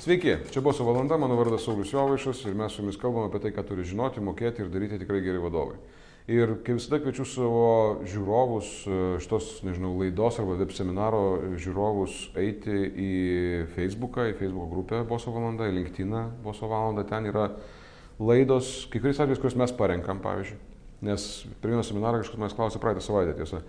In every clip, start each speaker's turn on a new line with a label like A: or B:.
A: Sveiki, čia buvo su valanda, mano vardas Saulis Jovaišas ir mes su jumis kalbame apie tai, ką turi žinoti, mokėti ir daryti tikrai geri vadovai. Ir kaip visada kviečiu savo žiūrovus, šitos, nežinau, laidos arba web seminaro žiūrovus eiti į Facebooką, į Facebook grupę Boso valanda, į LinkedIn Boso valanda. Ten yra laidos, kai kuriais atvejais, kuriuos mes parenkam, pavyzdžiui. Nes per vieną seminarą kažkas manęs klausė praeitą savaitę, tiesa.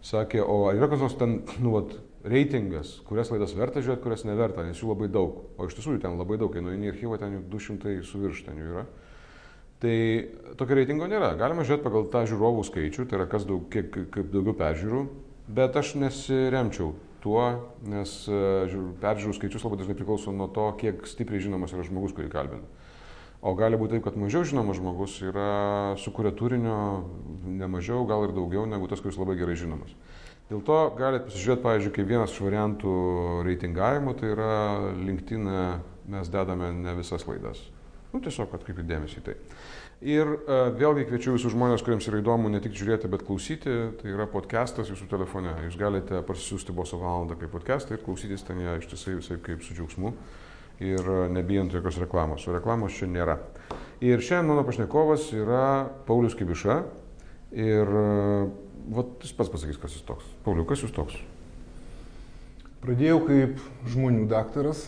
A: Sakė, o ar yra kas nors ten, nu, vat, reitingas, kurias laidas verta žiūrėti, kurias neverta, nes jų labai daug. O iš tiesų jų ten labai daug, kai nueini į archyvą, ten jų 200 su virš ten jų yra. Tai tokio reitingo nėra. Galima žiūrėti pagal tą žiūrovų skaičių, tai yra kas daug, kiek, kaip daugiau peržiūrų, bet aš nesiremčiau tuo, nes peržiūrų skaičius labai dažnai priklauso nuo to, kiek stipriai žinomas yra žmogus, kurį kalbinu. O gali būti taip, kad mažiau žinomas žmogus yra sukuria turinio ne mažiau, gal ir daugiau negu tas, kuris labai gerai žinomas. Dėl to galite pasižiūrėti, pavyzdžiui, kaip vienas iš variantų reitingavimo, tai yra LinkedIn mes dedame ne visas laidas. Nu, tiesiog atkreipkite dėmesį į tai. Ir uh, vėlgi kviečiu visus žmonės, kuriems yra įdomu ne tik žiūrėti, bet klausyti. Tai yra podcastas jūsų telefone. Jūs galite parsisiųsti boso valandą kaip podcastą ir klausytis ten ją ištisai visai kaip su džiaugsmu ir nebijant jokios reklamos. O reklamos čia nėra. Ir šiandien mano pašnekovas yra Paulius Kibiša. Ir vat, jis pats pasakys, kas jis toks. Pauliu, kas jūs toks?
B: Pradėjau kaip žmonių daktaras,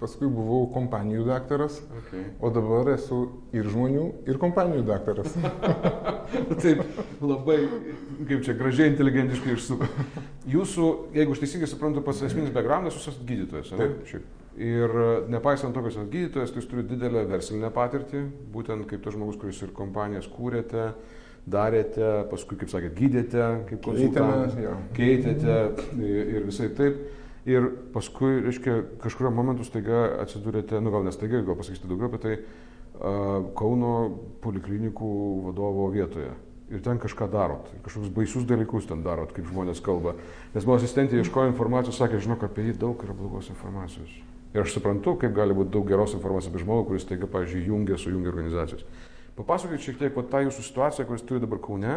B: paskui buvau kompanijų daktaras,
A: Okay.
B: o dabar esu ir žmonių, ir kompanijų daktaras.
A: Taip, labai, kaip čia, gražiai, inteligentiškai išsuko. Jūsų, jeigu aš teisingai suprantu, pats esminis backgroundas, jūs esate gydytojas, ne?
B: Taip.
A: Šiaip. Ir nepaisant to, kad esate gydytojas, tai jūs turite didelę verslinę patirtį, būtent kaip tas žmogus, kuris ir kompanijas kūrėte, darėte, paskui, kaip sakėt, gydėte, kaip konsultantas, keitėte ir ir visai taip. Ir paskui, reiškia, kažkurio momentu staiga atsidūrėte, nu gal nestaiga, gal pasakysite daugiau apie tai, Kauno poliklinikų vadovo vietoje. Ir ten kažką darot, kažkokius baisius dalykus ten darot, kaip žmonės kalba. Nes mano asistentė ieškojo informacijos, sakė, žinok, apie jį daug yra blogos informacijos. Ir aš suprantu, kaip gali būti daug geros informacijos apie žmogų, kuris taiga, pavyzdžiui, jungia, sujungia organizacijas. Papasakokit šiek tiek tą jūsų situaciją, kuris turi dabar Kaune,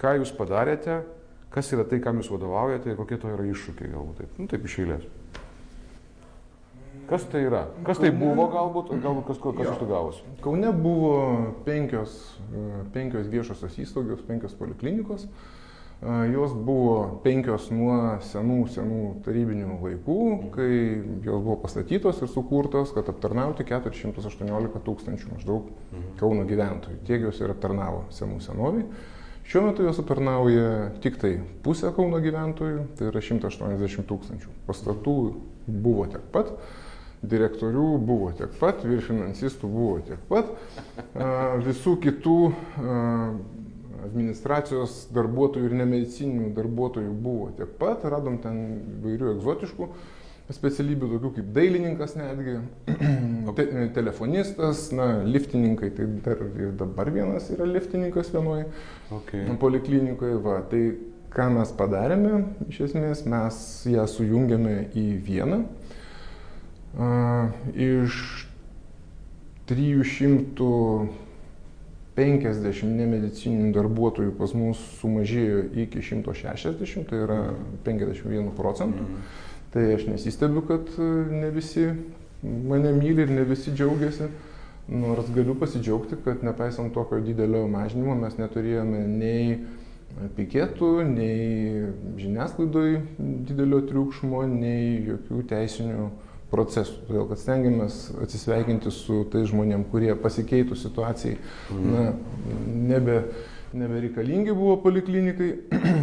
A: ką jūs padarėte, kas yra tai, kam jūs vadovaujate ir kokie to yra iššūkiai galbūt taip. Nu, taip iš eilės. Kas tai yra? Kas tai buvo galbūt, galbūt kas, kas iš to gavosi?
B: Kaune buvo penkios, penkios viešosios įstaigos, penkios poliklinikos. E, Jos buvo penkios nuo senų, senų tarybinių laikų, kai jos buvo pastatytos ir sukurtos, kad aptarnauti 418 tūkstančių maždaug Kauno gyventojų. Tiek jos ir aptarnavo senų senoviai. Šiuo metu jos aptarnauja tik tai pusę Kauno gyventojų, tai yra 180 tūkstančių. Pastatų buvo tiek pat, direktorių buvo tiek pat, vyr finansistų buvo tiek pat, visų kitų administracijos darbuotojų ir nemedicininių darbuotojų buvo tiek pat, radom ten vairių egzotiškų specialybių, tokių kaip dailininkas netgi, te, telefonistas, na, liftininkai, tai dar ir dabar vienas yra liftininkas vienoje
A: Okay.
B: poliklinikoje. Va, tai ką mes padarėme, iš esmės mes ją sujungėme į vieną. A, iš 350 nemedicininių darbuotojų pas mus sumažėjo iki 160, tai yra 51 procentų. Tai aš nesistebiu, kad e, ne visi mane myli ir ne visi džiaugiasi. Nors galiu pasidžiaugti, kad nepaisant tokio didelio mažinimo mes neturėjome nei piketų, nei žiniasklaidoj didelio triukšmo, nei jokių teisinių procesų. Todėl, kad stengiamės atsisveikinti su tais žmonėm, kurie pasikeitų situacijai, na, nebe, nebereikalingi buvo poliklinikai,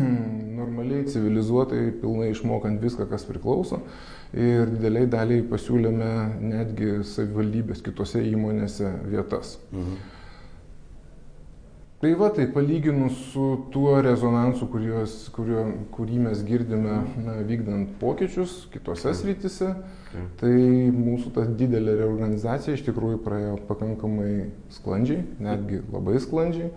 B: normaliai, civilizuotai, pilnai išmokant viską, kas priklauso. Ir dideliai daliai pasiūlėme netgi savivaldybės kitose įmonėse vietas.
A: Mhm.
B: Tai va, tai palyginus su tuo rezonansu, kurios, kurio, kurį mes girdime na, vykdant pokyčius kitose srityse, tai mūsų ta didelė reorganizacija iš tikrųjų praėjo pakankamai sklandžiai, netgi labai sklandžiai.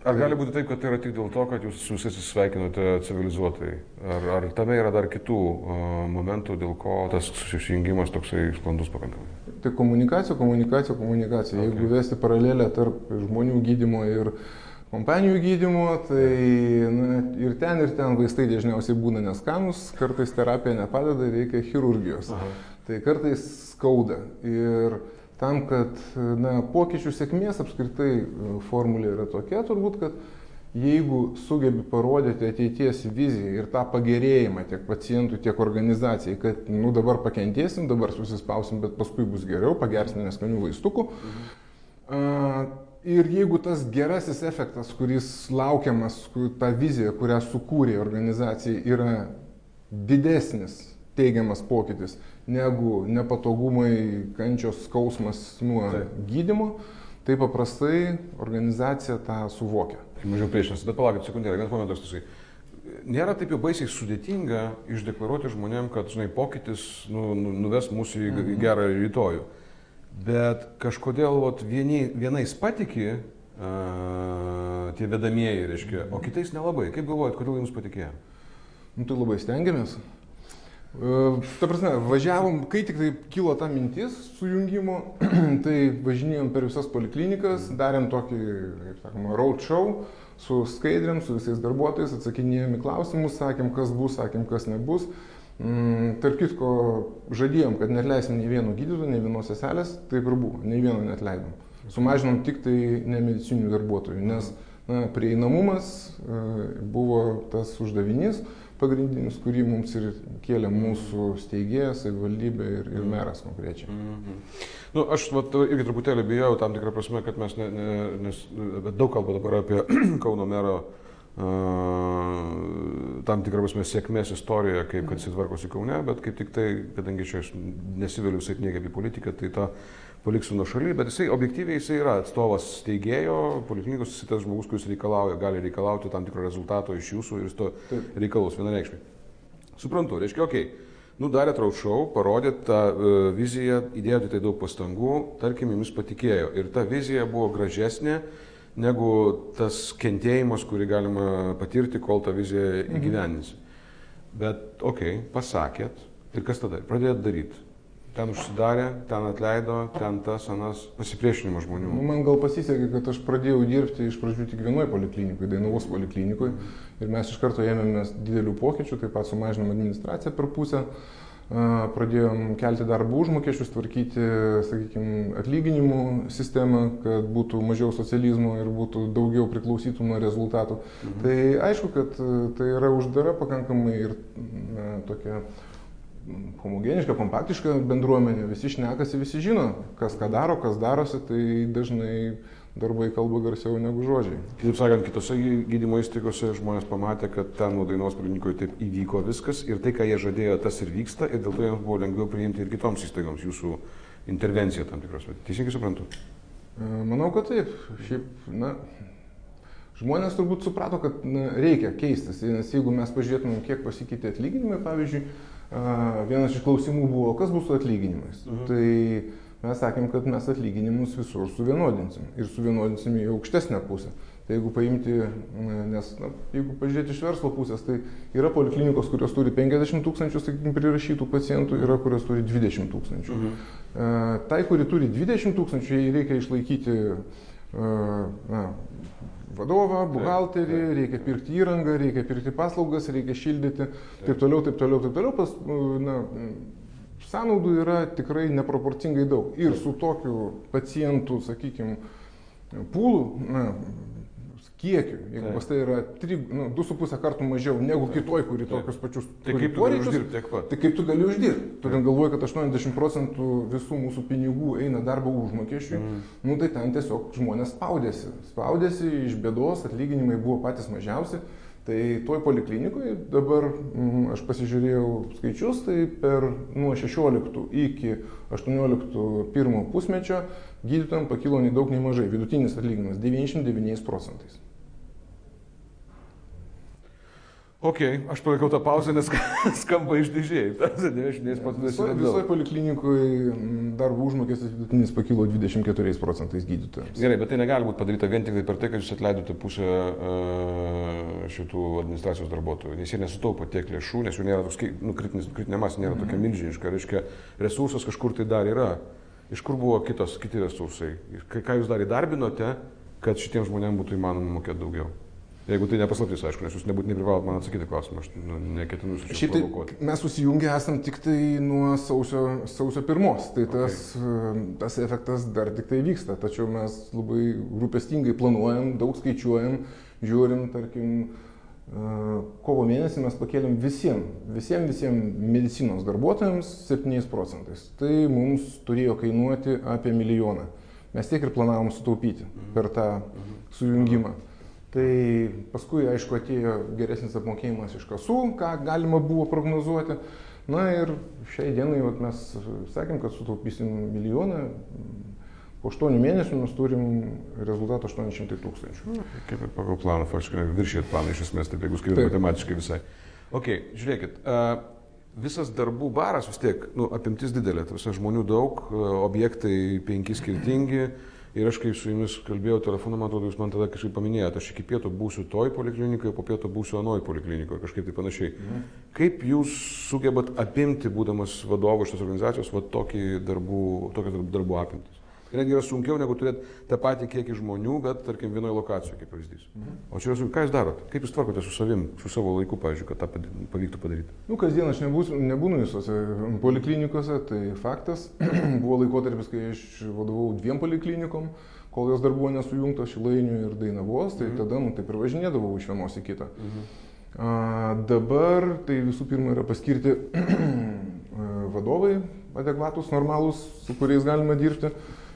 A: Ar gali būti taip, kad tai yra tik dėl to, kad jūs su visais susveikinote civilizuotai? Ar, ar tame yra dar kitų uh, momentų, dėl ko tas susijungimas toksai sklandus pakankamai?
B: Tai komunikacija, komunikacija, komunikacija.
A: Okay.
B: Jeigu vesti paralelę tarp žmonių gydimo ir kompanijų gydymo, tai na, ir ten, ir ten vaistai dažniausiai būna neskanus, kartais terapija nepadeda, reikia chirurgijos. Aha. Tai kartais skauda. Ir tam, kad na, pokyčių sėkmės apskritai e, formulė yra tokia, turbūt, kad jeigu sugebi parodyti ateities viziją ir tą pagerėjimą tiek pacientų, tiek organizacijai, kad nu, dabar pakentėsim, dabar susispausim, bet paskui bus geriau, pagersim neskanių vaistukų. Mhm. Uh, Ir jeigu tas gerasis efektas, kuris laukiamas, ta vizija, kurią sukūrė organizacija, yra didesnis teigiamas pokytis negu nepatogumai, kančios, skausmas nuo Taip. gydimo, tai paprastai organizacija tą suvokia.
A: Mažiau priešinasi, bet palaukit sekundėlę, vienas momentas tasai. Nėra taip jau baisiai sudėtinga išdeklaruoti žmonėm, kad, žinai, pokytis nu, nu, nuves mūsų į, mhm. gerą rytojų. Bet kažkodėl vat, vieni, vienais patiki uh, tie vedamieji, reiškia, o kitais nelabai. Kaip galvojat, kodėl jums patikėjo?
B: Nu, tai labai stengiamės. Ta prasme, važiavom, kai tik tai kilo ta mintis sujungimo, tai važinėjom per visas poliklinikas, darėm tokį, kaip sakoma, road show su skaidrėm, su visais darbuotojais, atsakinėjom į klausimus, sakėm, kas bus, sakėm, kas nebus. Tarp kitko, žadėjom, kad netleisim nei vieno gydytojo, nei vienos seselės, taip ir buvo, nei vieno netleidom. Sumažinom tik tai nemedicinių darbuotojų, nes na, prieinamumas buvo tas uždavinys pagrindinis, kurį mums ir kėlė mūsų steigėjas, savivaldybė ir, ir meras konkrečiai. Mm -hmm.
A: nu, aš vat, irgi truputėlį bijau tam tikrą prasme, kad mes, ne, ne, nes, daug kalba dabar apie Kauno mero tam tikrą prasme sėkmės istorija, kaip kad jis tvarkosi Kaune, bet kaip tik tai, kadangi čia aš nesiveliu visai knygai apie politiką, tai tą paliksiu nuo šaly, bet jisai objektyviai jisai yra atstovas steigėjo, poliklinikos jisai tas žmogus, kuris reikalauja, gali reikalauti tam tikro rezultato iš jūsų ir jis to reikalaus vienareikšmiai. Suprantu, reiškia, okei. Okay. Nu, darėt raušau, parodėt tą uh, viziją, įdėjote tai daug pastangų, tarkim, jums patikėjo. Ir ta vizija buvo gražesnė, negu tas kentėjimas, kurį galima patirti, kol tą viziją mhm. įgyveninsi. Mhm. Bet, okei, okay, pasakėt, ir kas tada? Pradėjot daryti. Ten užsidarė, ten atleido, ten tas, anas pasipriešinimas žmonių.
B: Nu, man gal pasisekė, kad aš pradėjau dirbti iš pradžių tik vienoje poliklinikoje, Dainavos poliklinikoje. Ir mes iš karto ėmėmės didelių pokyčių, taip pat sumažinom administraciją per pusę. Pradėjom kelti darbo užmokesčius, tvarkyti, sakykime, atlyginimų sistemą, kad būtų mažiau socializmo ir būtų daugiau priklausytų nuo rezultatų. Mhm. Tai aišku, kad tai yra uždara pakankamai ir na, tokia homogeniška, kompaktiška bendruomenė, visi šnekasi, visi žino, kas ką daro, kas darosi, tai dažnai darbai kalba garsiau negu žodžiai.
A: Kitaip sakant, kitose gydymo įstaigose žmonės pamatė, kad ten nuo dainos klinikoje taip įvyko viskas ir tai, ką jie žadėjo, tas ir vyksta ir dėl to jiems buvo lengviau priimti ir kitoms įstaigoms jūsų intervenciją tam tikros. Teisingai suprantu?
B: E, manau, kad taip. Šiaip, na, žmonės turbūt suprato, kad na, reikia keistis, nes jeigu mes pažiūrėtumėm, kiek pasikeitė atlyginimai, pavyzdžiui, vienas iš klausimų buvo, kas bus su atlyginimais. Mhm. Tai mes sakėm, kad mes atlyginimus visur suvienodinsim ir suvienodinsim į aukštesnę pusę. Tai jeigu paimti, nes na, jeigu pažiūrėti iš verslo pusės, tai yra poliklinikos, kurios turi 50 tūkstančių, sakykime, prirašytų pacientų, yra kurios turi 20 tūkstančių. Mhm. Tai, kuri turi 20 tūkstančių, jai reikia išlaikyti na, vadovą, buhalterį, reikia pirkti įrangą, reikia pirkti paslaugas, reikia šildyti, taip toliau, taip toliau, taip toliau. Pas, na, sąnaudų yra tikrai neproporcingai daug. Ir su tokiu pacientų, sakykime, pūlų, na, kiekiu, jeigu pas tai yra 2,5 nu, kartų mažiau negu kitoj, kuri Taip. tokius pačius
A: tai kaip gali uždirbti tiek pat.
B: Tai kaip tu gali uždirbti? Tu ten galvoji, kad 80 procentų visų mūsų pinigų eina darbo užmokesčiui, mm. nu tai ten tiesiog žmonės spaudėsi. Spaudėsi iš bėdos, atlyginimai buvo patys mažiausi. Tai toj poliklinikoje dabar mm, aš pasižiūrėjau skaičius, tai per nuo 16 iki 18 pirmo pusmečio gydytojams pakilo nei daug nei mažai, vidutinis atlyginimas 99 procentais.
A: Ok, aš palaikau tą pauzę, nes skamba išdidžiai.
B: Visoje viso poliklinikoje darbo užmokestis vidutinis pakilo 24 procentais gydytojams.
A: Gerai, bet tai negali būti padaryta vien tik tai per tai, kad jūs atleidote pusę uh, šitų administracijos darbuotojų, nes jie nesutaupo tiek lėšų, nes jų nėra toks, nu, kritinis, kritinė masė nėra tokia mhm. milžiniška, reiškia, resursas kažkur tai dar yra. Iš kur buvo kitos, kiti resursai? Ką jūs dar įdarbinote, kad šitiems žmonėms būtų įmanoma mokėti daugiau? Jeigu tai nepaslaptis, aišku, nes jūs nebūtinai privalot man atsakyti klausimą, aš nu, neketinu jūsų
B: Šiaip tai
A: provokuoti.
B: mes susijungę esam tik tai nuo sausio, sausio pirmos, tai tas, okay. tas efektas dar tik tai vyksta, tačiau mes labai rūpestingai planuojam, daug skaičiuojam, žiūrim, tarkim, e, kovo mėnesį mes pakėlėm visiems, visiems, visiems medicinos darbuotojams 7 procentais. Tai mums turėjo kainuoti apie milijoną. Mes tiek ir planavom sutaupyti per tą sujungimą. Tai paskui, aišku, atėjo geresnis apmokėjimas iš kasų, ką galima buvo prognozuoti. Na ir šiai dienai vat, mes sakėm, kad sutaupysim milijoną. Po 8 mėnesių mes turim rezultatą 800 tūkstančių.
A: Kaip ir pagal planą, faktiškai viršėt planą iš esmės, taip jeigu skaičiuojate matematiškai visai. Ok, žiūrėkit, visas darbų baras vis tiek, nu, apimtis didelė, visą žmonių daug, objektai penki skirtingi. Ir aš kaip su jumis kalbėjau telefonu, man atrodo, jūs man tada kažkaip paminėjote, aš iki pietų būsiu toj poliklinikoje, po pietų būsiu anoj poliklinikoje, kažkaip tai panašiai. Mhm. Kaip jūs sugebat apimti, būdamas vadovu šios organizacijos, va tokį darbų, tokias darbų apimtis? Netgi yra sunkiau negu turėti tą patį kiekį žmonių, bet tarkim vienoje lokacijoje, kaip pavyzdys. Mhm. O čia yra sunku, ką jūs darot? Kaip jūs tvarkote su savim, su savo laiku, pavyzdžiui, kad tą pavyktų padaryti?
B: Nu, kasdien aš nebūs, nebūnu visose poliklinikose, tai faktas. buvo laikotarpis, kai aš vadovau dviem poliklinikom, kol jos dar buvo nesujungtos Šilainių ir Dainavos, tai
A: Mhm.
B: tada, nu, taip ir važinėdavau iš vienos į kitą.
A: Mhm.
B: A, dabar tai visų pirma yra paskirti vadovai adekvatus, normalūs, su kuriais galima dirbti.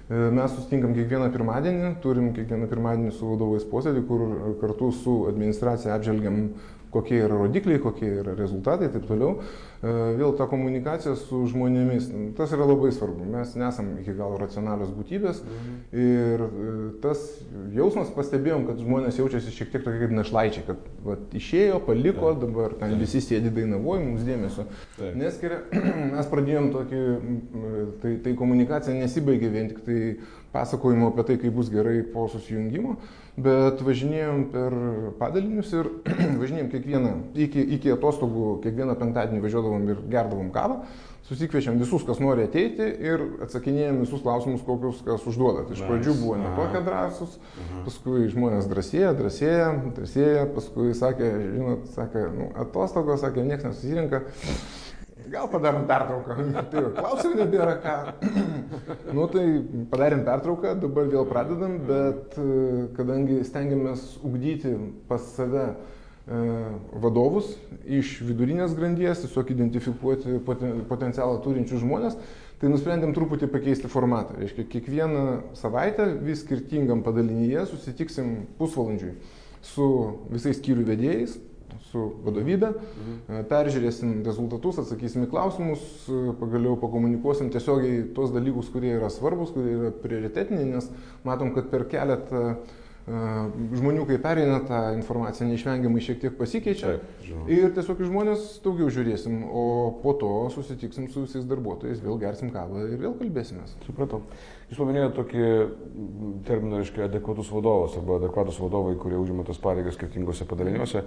B: E, Mes susitinkam kiekvieną pirmadienį, turim kiekvieną pirmadienį su vadovais posėdį, kur kartu su administracija apžvelgiam, kokie yra rodikliai, kokie yra rezultatai ir taip toliau. E, Vėl ta komunikacija su žmonėmis, tas yra labai svarbu. Mes nesam iki galo racionalios būtybės ir e, tas jausmas pastebėjom, kad žmonės jaučiasi šiek tiek tokie kaip našlaičiai, kad vat, išėjo, paliko, dabar ten visi sėdi dainavoji, mums dėmesio
A: Taip.
B: neskiria. Mes pradėjom tokį, mm, tai, tai komunikacija nesibaigė vien tik tai pasakojimu apie tai, kaip bus gerai po susijungimo, bet važinėjom per padalinius ir važinėjom kiekvieną, iki, iki atostogų, kiekvieną penktadienį važiuodavom ir gerdavom kavą, susikviečiam visus, kas nori ateiti ir atsakinėjom visus klausimus, kokius kas užduoda. Tai iš pradžių buvo ne
A: Aha.
B: tokie drąsūs, paskui žmonės drąsėja, drąsėja, drąsėja, paskui sakė, žinot, sakė, nu, atostogos, sakė, niekas nesusirinka. Gal padarom pertrauką. Tai va, klausimų nebėra ką. nu tai padarėm pertrauką, dabar vėl pradedam, bet e, kadangi stengiamės ugdyti pas save e, vadovus iš vidurinės grandies, tiesiog identifikuoti poten, potencialą turinčius žmonės, tai nusprendėm truputį pakeisti formatą. Reiškia, kiekvieną savaitę vis skirtingam padalinyje susitiksim pusvalandžiui su visais skyrių vedėjais, su vadovybė, e, peržiūrėsim rezultatus, atsakysim į klausimus, e, pagaliau pakomunikuosim tiesiogiai tuos dalykus, kurie yra svarbus, kurie yra prioritetiniai, nes matom, kad per keletą e, žmonių, kai pereina tą informaciją, neišvengiamai šiek tiek pasikeičia.
A: Taip.
B: Ir tiesiog žmonės daugiau žiūrėsim, o po to susitiksim su visais darbuotojais, vėl gersim kavą ir vėl kalbėsimės.
A: Supratau. Jūs paminėjote tokį terminą, reiškia, adekvatus vadovas arba adekvatus vadovai, kurie užima tas pareigas skirtingose padaliniuose.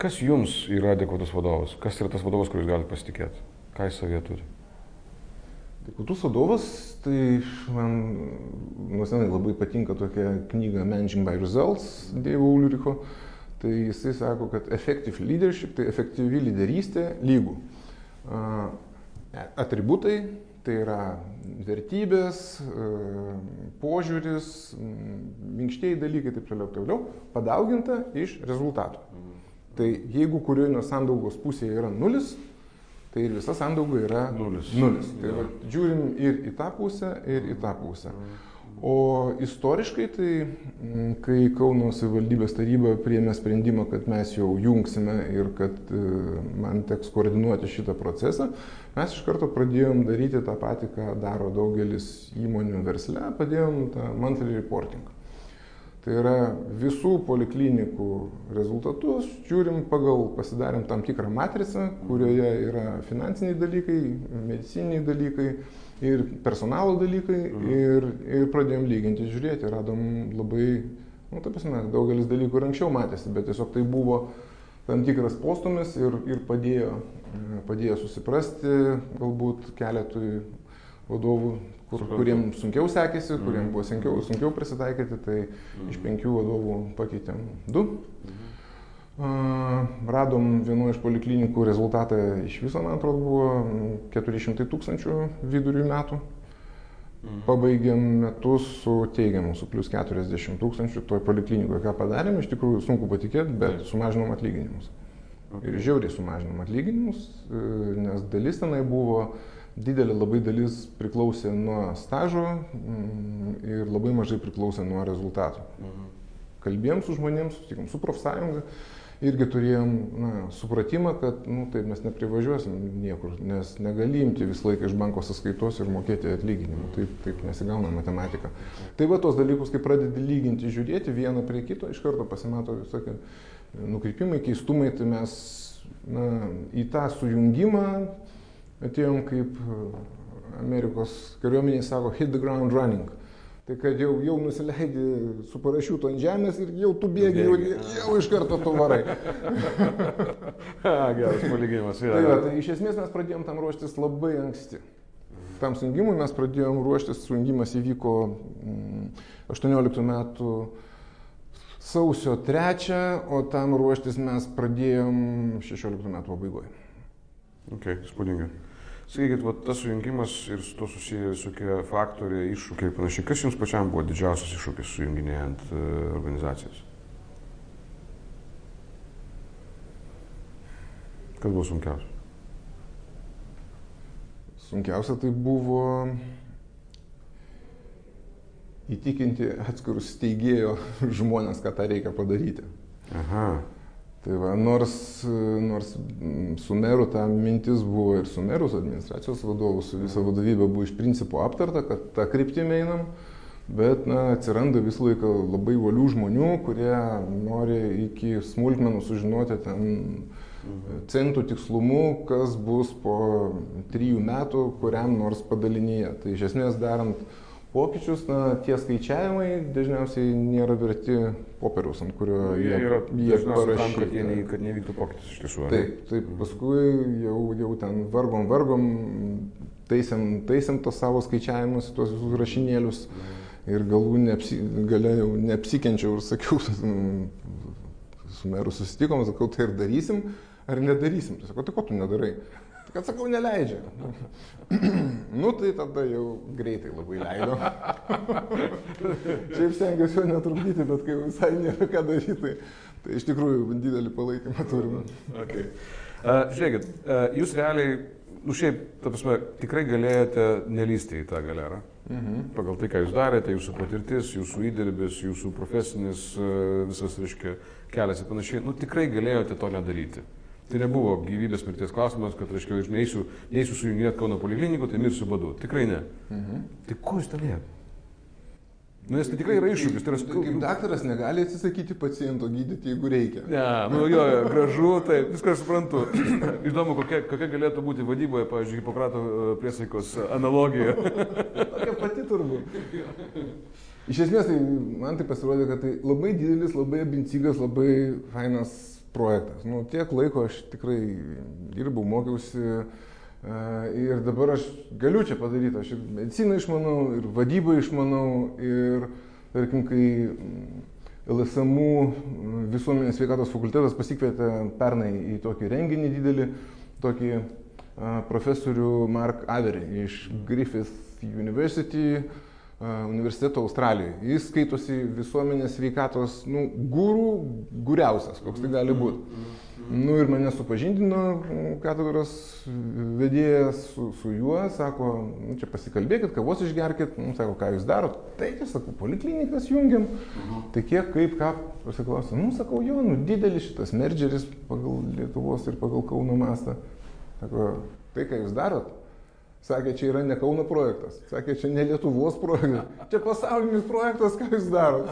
A: Kas jums yra adekvatus vadovas? Kas yra tas vadovas, kuris galite pasitikėti? Ką jis savie turi?
B: Kultūros vadovas, tai man nuo senai labai patinka tokia knyga Managing by Results Dievo Ulricho. Tai jisai sako, kad effective leadership, tai efektyvi lyderystė lygų. A, Atributai, tai yra vertybės, požiūris, minkštieji dalykai, taip toliau, taip toliau, padauginta iš rezultatų. Tai jeigu kurioje nors sandaugos pusėje yra nulis, tai ir visa sandauga yra
A: Nulis.
B: nulis. Tai va, žiūrim ir į tą pusę, ir į tą pusę. O istoriškai tai, mm, kai Kauno savivaldybės taryba priėmė sprendimą, kad mes jau jungsime ir kad e, man teks koordinuoti šitą procesą, mes iš karto pradėjom daryti tą patį, ką daro daugelis įmonių versle, padėjom tą monthly reporting. Tai yra visų poliklinikų rezultatus, žiūrim pagal, pasidarėm tam tikrą matricą, kurioje yra finansiniai dalykai, medicininiai dalykai ir personalo dalykai ir, ir pradėjom lyginti, žiūrėti, radom labai, nu, taip prasme, daugelis dalykų ir anksčiau matėsi, bet tiesiog tai buvo tam tikras postumis ir, ir padėjo, e, padėjo susiprasti galbūt keletui vadovų, kur, kuriems sunkiau sekėsi, kuriems buvo sunkiau, sunkiau prisitaikyti, tai iš penkių vadovų pakeitėm du. Radom vienu iš poliklinikų rezultatą iš viso, man atrodo, buvo 400 tūkstančių vidurių metų. Pabaigėm metus su teigiamu, su plus 40 tūkstančių toj poliklinikoje. Ką padarėm, iš tikrųjų sunku patikėti, bet sumažinom atlyginimus. Ir žiauriai sumažinom atlyginimus, e, nes dalis tenai buvo, didelė labai dalis priklausė nuo stažo mm, ir labai mažai priklausė nuo rezultatų. Kalbėjom su žmonėms, sutikom su profsąjunga irgi turėjom na, supratimą, kad nu, taip mes neprivažiuosim niekur, nes negali imti visą laiką iš banko sąskaitos ir mokėti atlyginimų. Taip, taip nesigauna matematika. Tai va tos dalykus, kai pradedi lyginti, žiūrėti vieną prie kito, iš karto pasimato visokie nukreipimai, keistumai, tai mes na, į tą sujungimą atėjom kaip Amerikos kariuomeniai sako, hit the ground running. Tai kad jau, jau nusileidi su parašiutu ant žemės ir jau tu bėgi, jau, jau iš karto tu varai.
A: Geras palyginimas.
B: Tai, va, tai iš esmės mes pradėjom tam ruoštis labai anksti. Tam sujungimui mes pradėjom ruoštis, sujungimas įvyko 18 mm, metų sausio 3, o tam ruoštis mes pradėjom 16 metų pabaigoje.
A: Ok, spūdingai. Sakykit, va, tas sujungimas ir su to susiję visokie faktoriai, iššūkiai ir panašiai. Kas jums pačiam buvo didžiausias iššūkis sujunginėjant uh, organizacijas? Kas buvo sunkiausia?
B: Sunkiausia tai buvo įtikinti atskirus steigėjo žmonės, kad tą reikia padaryti. Aha. Tai va, nors, nors su meru ta mintis buvo ir su merus administracijos vadovu, su visa vadovybė buvo iš principo aptarta, kad tą kryptimį einam, bet na, atsiranda visą laiką labai valių žmonių, kurie nori iki smulkmenų sužinoti ten centų tikslumu, kas bus po trijų metų kuriam nors padalinyje. Tai iš esmės darant pokyčius, na, tie skaičiavimai dažniausiai nėra verti popieriaus, ant kurio
A: jie, jie, yra, jie parašyti. Kad, jie ne, kad nevyktų pokytis iš tiesų.
B: Taip, taip, paskui jau, jau ten vargom, vargom, taisėm, taisėm tos savo skaičiavimus, tuos visus rašinėlius ir galų neapsi, galia jau neapsikenčiau ir sakiau, su meru susitikom, sakau, tai ir darysim ar nedarysim. Tai sakau, tai ko tu nedarai? Kad sakau, neleidžia. nu tai tada jau greitai labai leido. Šiaip stengiuosi jo netrukdyti, bet kai visai nėra ką daryti, tai, tai iš tikrųjų didelį palaikymą turime.
A: Okay. Uh, žiūrėkit, uh, jūs realiai, nu šiaip, ta prasme, tikrai galėjote nelysti į tą galerą. Mhm. Pagal tai, ką jūs darėte, jūsų patirtis, jūsų įdirbis, jūsų profesinis uh, visas, reiškia, kelias ir panašiai, nu tikrai galėjote to nedaryti. Tai nebuvo gyvybės mirties klausimas, kad, reiškia, aš neįsiu, neįsiu sujunginėti Kauno poliklinikų, tai mirsiu badu. Tikrai ne. Mhm. Tai ko jūs ten lieka? Nu, nes tai tikrai yra iššūkis. Tai yra,
B: kaip, daktaras negali atsisakyti paciento gydyti, jeigu reikia.
A: Ne, nu jo, gražu, tai viską suprantu. Įdomu, kokia, kokia galėtų būti vadyboje, pavyzdžiui, Hipokrato e, priesaikos analogija.
B: Tokia pati turbūt. Iš esmės, tai man tai pasirodė, kad tai labai didelis, labai abincingas, labai fainas projektas. Nu, tiek laiko aš tikrai dirbau, mokiausi e, ir dabar aš galiu čia padaryti. Aš ir mediciną išmanau, ir vadybą išmanau, ir, tarkim, kai LSMU visuomenės sveikatos fakultetas pasikvietė pernai į tokį renginį didelį, tokį profesorių Mark Avery iš Griffith University universiteto Australijoje. Jis skaitosi visuomenės veikatos nu, gūrų, gūriausias, koks tai gali būti. Nu ir mane supažindino katedros vedėjas su, su juo, sako, nu, čia pasikalbėkit, kavos išgerkit, nu, sako, ką jūs darot. Tai, tai sakau, poliklinikas jungiam. Tai kiek, kaip, ką, pasiklausė. Nu, sakau, jo, nu, didelis šitas mergeris pagal Lietuvos ir pagal Kauno mastą. Sako, tai, ką jūs darot, Sakė, čia yra ne Kauno projektas. Sakė, čia ne Lietuvos projektas. Čia pasaulinis projektas, ką jūs darot.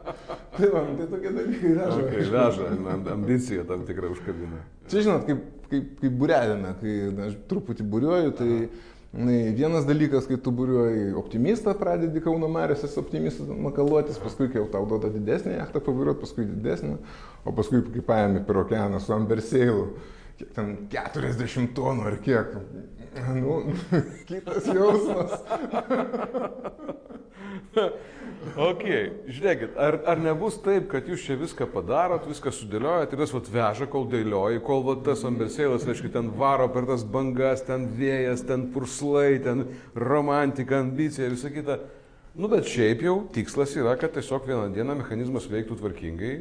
B: tai man, tai tokie dalykai veža.
A: Okay, veža, ambicija tam tikrai užkabina.
B: Čia žinot, kaip, kaip, kaip būrelėme, kai na, aš truputį būriuoju, tai na, vienas dalykas, kai tu būriuoji optimistą, pradedi Kauno Marėsis optimistą makaluotis, paskui kai jau tau duoda didesnį jachtą pavairuoti, paskui didesnį, o paskui kai paėmė per okeaną su Amberseilu kiek ten 40 tonų ar kiek. Nu, kitas jausmas.
A: ok, žiūrėkit, ar, ar nebus taip, kad jūs čia viską padarot, viską sudėliojat ir tas vat veža, kol dėlioji, kol vat tas ambesėlas, reiškia, ten varo per tas bangas, ten vėjas, ten purslai, ten romantika, ambicija ir visa kita. Nu, bet šiaip jau tikslas yra, kad tiesiog vieną dieną mechanizmas veiktų tvarkingai,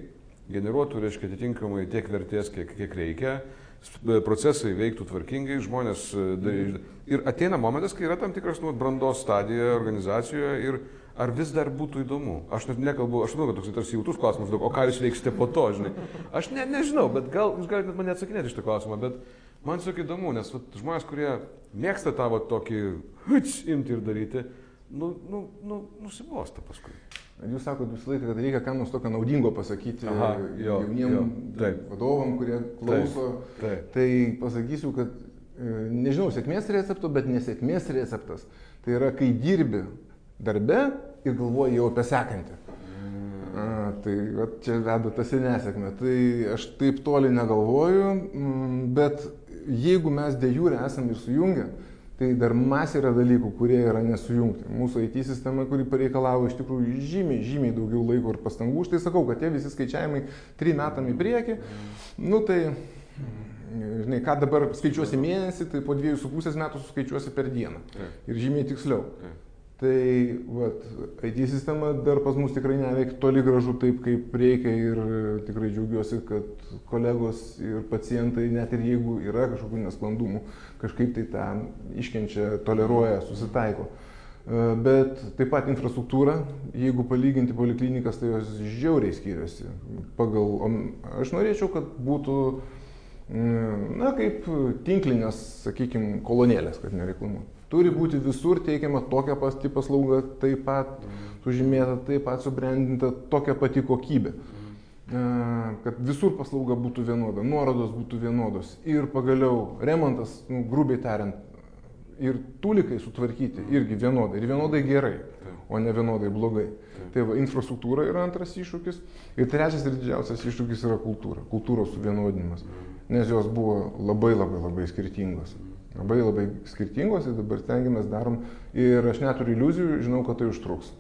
A: generuotų, reiškia, atitinkamai tiek vertės, kiek, kiek reikia procesai veiktų tvarkingai, žmonės ir ateina momentas, kai yra tam tikras nu, brandos stadija organizacijoje ir ar vis dar būtų įdomu. Aš net nekalbu, aš manau, kad toks tarsi jautus klausimas, o ką jūs veiksite po to, žinai. Aš ne, nežinau, bet gal jūs galite man neatsakinėti iš tą klausimą, bet man tiesiog įdomu, nes vat, žmonės, kurie mėgsta tavo tokį hits imti ir daryti, nu, nu, nu, nusibosta paskui.
B: Jūs sakote visą laiką, kad reikia kam nors tokio naudingo pasakyti Aha, jo, jauniem jo, taip. vadovam, kurie klauso. Taip, taip. Tai pasakysiu, kad e, nežinau sėkmės recepto, bet nesėkmės receptas. Tai yra, kai dirbi darbe ir galvoji jau apie sekantį. A, tai va, čia veda tas į nesėkmę. Tai aš taip toli negalvoju, mm, bet jeigu mes dėjūrė esame ir sujungę, tai dar masė yra dalykų, kurie yra nesujungti. Mūsų IT sistema, kuri pareikalavo iš tikrųjų žymiai, žymiai daugiau laiko ir pastangų, štai sakau, kad tie visi skaičiavimai 3 metam į priekį, nu tai, žinai, ką dabar skaičiuosi mėnesį, tai po 2,5 metų suskaičiuosi per dieną. Ir žymiai tiksliau. Tai vat, IT sistema dar pas mus tikrai neveikia toli gražu taip, kaip reikia ir tikrai džiaugiuosi, kad kolegos ir pacientai, net ir jeigu yra kažkokių nesklandumų, kažkaip tai tą iškenčia, toleruoja, susitaiko. E, bet taip pat infrastruktūra, jeigu palyginti poliklinikas, tai jos žiauriai skiriasi. Pagal, aš norėčiau, kad būtų, na, kaip tinklinės, sakykime, kolonėlės, kad nereklamuotų. Turi būti visur teikiama tokia pati paslauga, taip pat sužymėta, taip pat subrandinta, tokia pati kokybė. Kad visur paslauga būtų vienoda, nuorodos būtų vienodos ir pagaliau remontas, nu, grubiai tariant, ir tulikai sutvarkyti irgi vienodai, ir vienodai gerai, o ne vienodai blogai. Tai va, infrastruktūra yra antras iššūkis. Ir trečias ir didžiausias iššūkis yra kultūra, kultūros suvienodinimas, nes jos buvo labai labai labai skirtingos labai labai skirtingos ir dabar stengiamės darom ir aš neturiu iliuzijų, žinau, kad tai užtruks.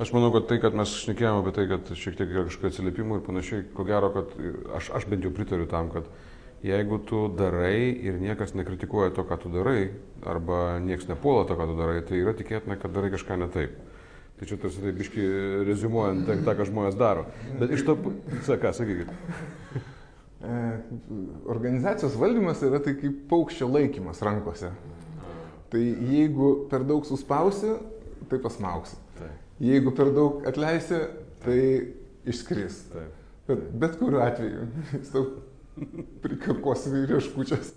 A: Aš manau, kad tai, kad mes šnekėjome apie tai, kad šiek tiek yra kažkokių atsiliepimų ir panašiai, ko gero, kad aš, aš bent jau pritariu tam, kad jeigu tu darai ir niekas nekritikuoja to, ką tu darai, arba niekas nepuola to, ką tu darai, tai yra tikėtina, kad darai kažką ne taip. Tai čia tarsi taip iški rezumuojant tą, ką žmonės daro. Bet iš to, ką, sakykit.
B: E, organizacijos valdymas yra tai kaip paukščio laikymas rankose. Tai jeigu per daug suspausi, tai pasmauksi. Jeigu per daug atleisi, tai išskris. Bet, bet kuriuo atveju jis tau prikirkos vyriškučias.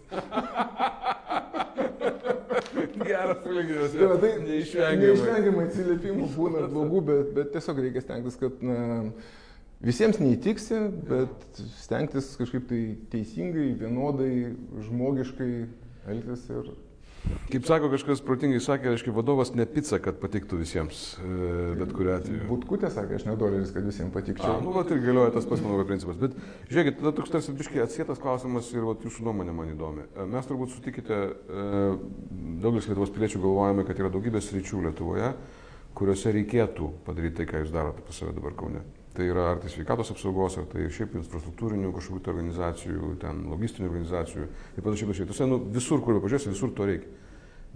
A: Geras palyginimas.
B: Tai, tai neišvengiamai. Neišvengiamai atsiliepimų būna blogų, bet, bet tiesiog reikia stengtis, kad na, Visiems neįtiksi, bet stengtis kažkaip tai teisingai, vienodai, žmogiškai elgtis ir...
A: Kaip sako kažkas protingai sakė, reiškia, vadovas ne pizza, kad patiktų visiems, e, bet kuriu atveju.
B: Būtkutė sakė, aš nedoleris, kad visiems patikčiau.
A: A, nu, vat ir galioja tas pats mano principas. Bet žiūrėkit, tada toks tarsi biškai atsietas klausimas ir vat, jūsų nuomonė man įdomi. E, mes turbūt sutikite, e, daugelis Lietuvos piliečių galvojame, kad yra daugybė sričių Lietuvoje, kuriuose reikėtų padaryti tai, ką jūs darote pas save dabar Kaune. Tai yra ar tai sveikatos apsaugos, ar tai šiaip infrastruktūrinių kažkokių tai organizacijų, ten logistinių organizacijų ir panašiai, panašiai. Tuose, nu, visur, kur pažiūrėsi, visur to reikia.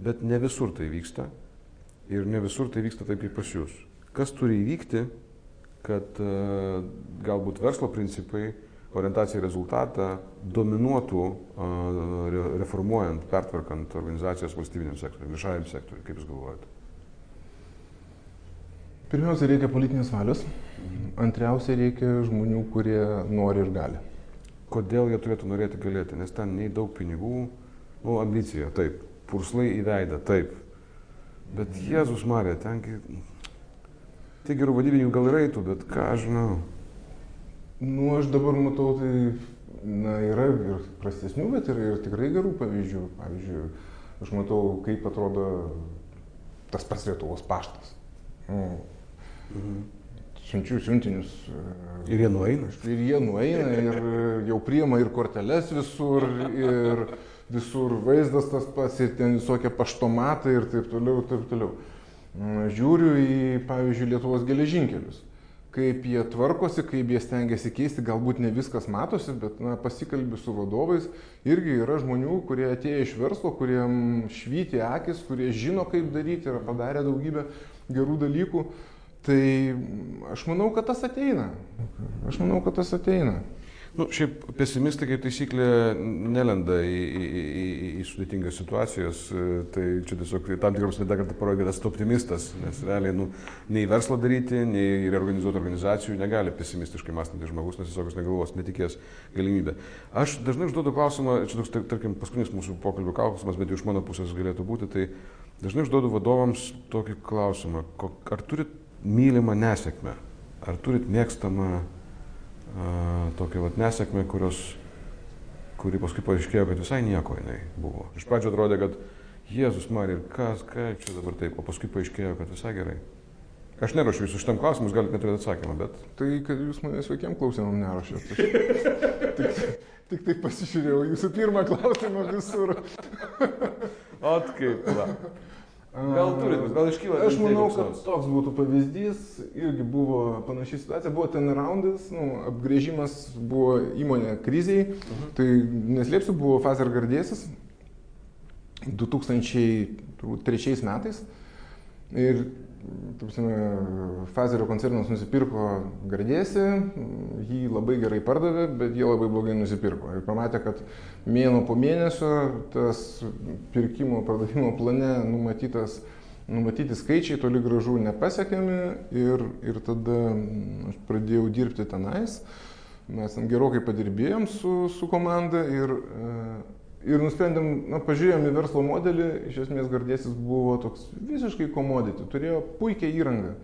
A: Bet ne visur tai vyksta ir ne visur tai vyksta taip kaip pas jūs. Kas turi įvykti, kad uh, galbūt verslo principai, orientacija į rezultatą dominuotų uh, reformuojant, pertvarkant organizacijas valstybiniam sektoriui, viešajam sektoriui, kaip jūs galvojate?
B: Pirmiausia, reikia politinės valios, antriausia, reikia žmonių, kurie nori ir gali.
A: Kodėl jie turėtų norėti galėti, nes ten nei daug pinigų, nu, ambicija, taip, purslai į veidą, taip. Bet Jėzus Marė, tengi, tai gerų vadybininkų gal ir eitų, bet ką aš žinau.
B: Nu, aš dabar matau, tai, na, yra ir prastesnių, bet yra ir tikrai gerų pavyzdžių. Pavyzdžiui, aš matau, kaip atrodo tas pats Lietuvos paštas. Mm. Siunčiu siuntinius.
A: Ir jie nueina.
B: Ir jie nueina ir jau priema ir korteles visur, ir visur vaizdas tas pats, ir ten visokie paštomatai ir taip toliau, ir taip toliau. Žiūriu į, pavyzdžiui, Lietuvos geležinkelius kaip jie tvarkosi, kaip jie stengiasi keisti, galbūt ne viskas matosi, bet na, pasikalbi su vadovais. Irgi yra žmonių, kurie atėjo iš verslo, kuriem švyti akis, kurie žino, kaip daryti, yra padarę daugybę gerų dalykų. Tai aš manau, kad tas ateina. Aš manau, kad tas ateina.
A: Nu, šiaip pesimistai kaip taisyklė nelenda į, į, į, į sudėtingas situacijas, tai čia tiesiog tam tikros dar kartą parodė, kad esi optimistas, nes realiai nu, nei verslo daryti, nei reorganizuoti organizacijų negali pesimistiškai mąstantis žmogus, nes tiesiog jis negalvos, netikės galimybę. Aš dažnai užduodu klausimą, čia toks, tarkim, paskutinis mūsų pokalbio klausimas, bet iš mano pusės galėtų būti, tai dažnai užduodu vadovams tokį klausimą, ar turit mylimą nesėkmę, ar turit mėgstamą tokią vat nesėkmę, kurios, kuri paskui paaiškėjo, kad visai nieko jinai buvo. Iš pradžio atrodė, kad Jėzus Marija ir kas, ką čia dabar taip, o paskui paaiškėjo, kad visai gerai. Aš neruošiu jūsų šitam klausimui, galite neturėti atsakymą, bet...
B: Tai, kad jūs manęs jokiem klausimam neruošėt. Aš tik, tik tai pasižiūrėjau jūsų pirmą klausimą visur.
A: Ot kaip, va. Gal turit, gal iškyla.
B: Aš manau, kad toks būtų pavyzdys, irgi buvo panaši situacija, buvo turnaroundas, nu, apgrėžimas buvo įmonė kriziai, uh mhm. -huh. tai neslėpsiu, buvo Fazer Gardėsis 2003 metais ir Fazerio koncernas nusipirko Gardėsi, jį labai gerai pardavė, bet jie labai blogai nusipirko. Ir pamatė, kad mėno po mėnesio tas pirkimo pardavimo plane numatytas, numatyti skaičiai toli gražu nepasiekiami ir, ir tada aš pradėjau dirbti tenais. Mes gerokai padirbėjom su, su komanda ir ir nusprendėm, na, pažiūrėjom į verslo modelį, iš esmės Gardėsis buvo toks visiškai komodity, turėjo puikią įrangą,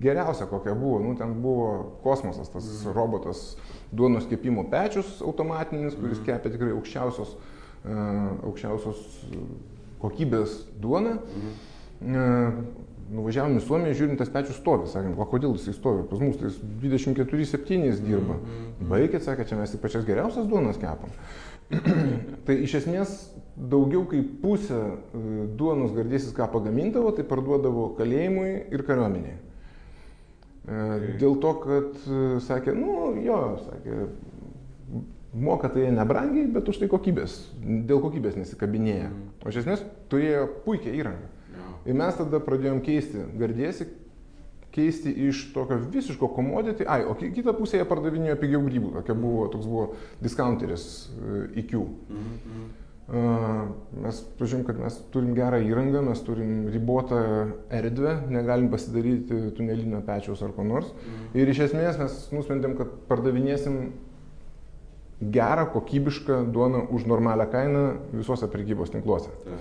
B: geriausia kokia buvo, nu, ten buvo kosmosas, tas mm. robotas, duonos kepimo pečius automatinis, kuris mm. kepia tikrai aukščiausios, uh, aukščiausios kokybės duoną. Mm. Uh, nuvažiavom į Suomiją, žiūrint, tas pečius stovi, sakėm, o kodėl jisai stovi, pas mus tai 24-7 dirba. Mm. Baigit, sakė, čia mes tik pačias geriausias duonas kepam. tai iš esmės daugiau kaip pusę e, duonos gardėsis, ką pagamindavo, tai parduodavo kalėjimui ir kariuomeniai. E, dėl to, kad e, sakė, nu jo, sakė, moka tai nebrangiai, bet už tai kokybės, dėl kokybės nesikabinėja. Mhm. O iš esmės turėjo puikią įrangą. Ir mes tada pradėjom keisti gardėsi, keisti iš tokio visiško komodity, ai, o kitą pusę jie pardavinėjo pigiau grybų, tokia buvo, toks buvo discounteris IQ. Mm -hmm. uh, mes pažiūrėjom, kad mes turim gerą įrangą, mes turim ribotą erdvę, negalim pasidaryti tunelinio pečiaus ar ko nors. -hmm. Ir iš esmės mes nusprendėm, kad pardavinėsim gerą, kokybišką duoną už normalią kainą visuose prekybos tinkluose. Yeah.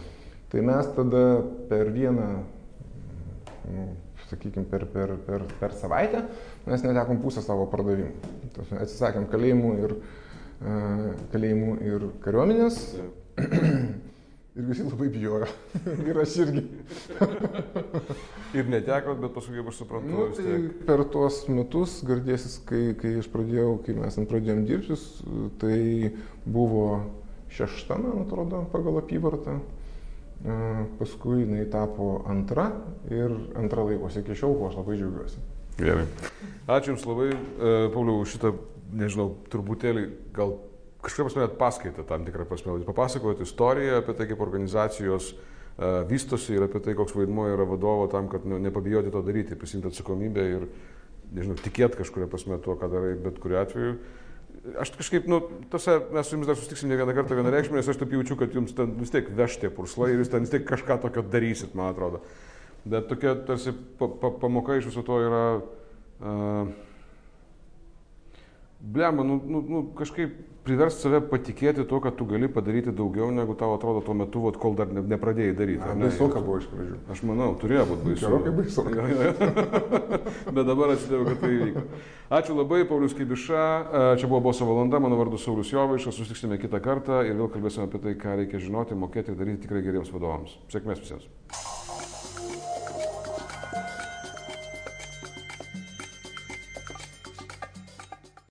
B: Tai mes tada per vieną nu, sakykime, per, per, per, per savaitę mes netekom pusę savo pardavimų. Atsisakėm kalėjimų ir, uh, kalėjimų ir kariuomenės. Ir visi labai bijojo. ir aš irgi.
A: ir neteko, bet paskui, kaip aš suprantu, nu, tai
B: per tuos metus, gardėsis, kai, kai aš pradėjau, kai mes ant pradėjom dirbti, tai buvo šešta, man atrodo, pagal apyvartą paskui jinai tapo antra ir antra laikosi iki šiol, ko aš labai džiaugiuosi.
A: Gerai. Ačiū Jums labai, Pauliau, už šitą, nežinau, truputėlį gal kažkaip prasme atpaskaitą tam tikrą prasme. Jūs papasakojate istoriją apie tai, kaip organizacijos uh, vystosi ir apie tai, koks vaidmuo yra vadovo tam, kad nu, nepabijoti to daryti, prisimti atsakomybę ir, nežinau, tikėti kažkuria prasme tuo, ką darai, bet kuriu atveju. Aš kažkaip, nu, tose mes su jumis dar susitiksim ne vieną kartą vienareikšmį, nes aš taip jaučiu, kad jums ten vis tiek vežtė purslai ir jūs ten vis tiek kažką tokio darysit, man atrodo. Bet tokia tarsi pa, pa, pamoka iš viso to yra... Uh, Blema, nu, nu, nu, kažkaip priversti save patikėti tuo, kad tu gali padaryti daugiau, negu tau atrodo tuo metu, vat, kol dar ne, nepradėjai daryti.
B: Na, baisu, ką buvo iš pradžių.
A: Aš manau, turėjo būti baisu.
B: Gerokai baisu.
A: Bet dabar atsidaviau, kad tai įvyko. Ačiū labai, Paulius Kibiša. Čia buvo Boso valanda, mano vardu Saulis Jovaišas. Susitiksime kitą kartą ir vėl kalbėsime apie tai, ką reikia žinoti, mokėti ir daryti tikrai geriems vadovams. Sėkmės visiems.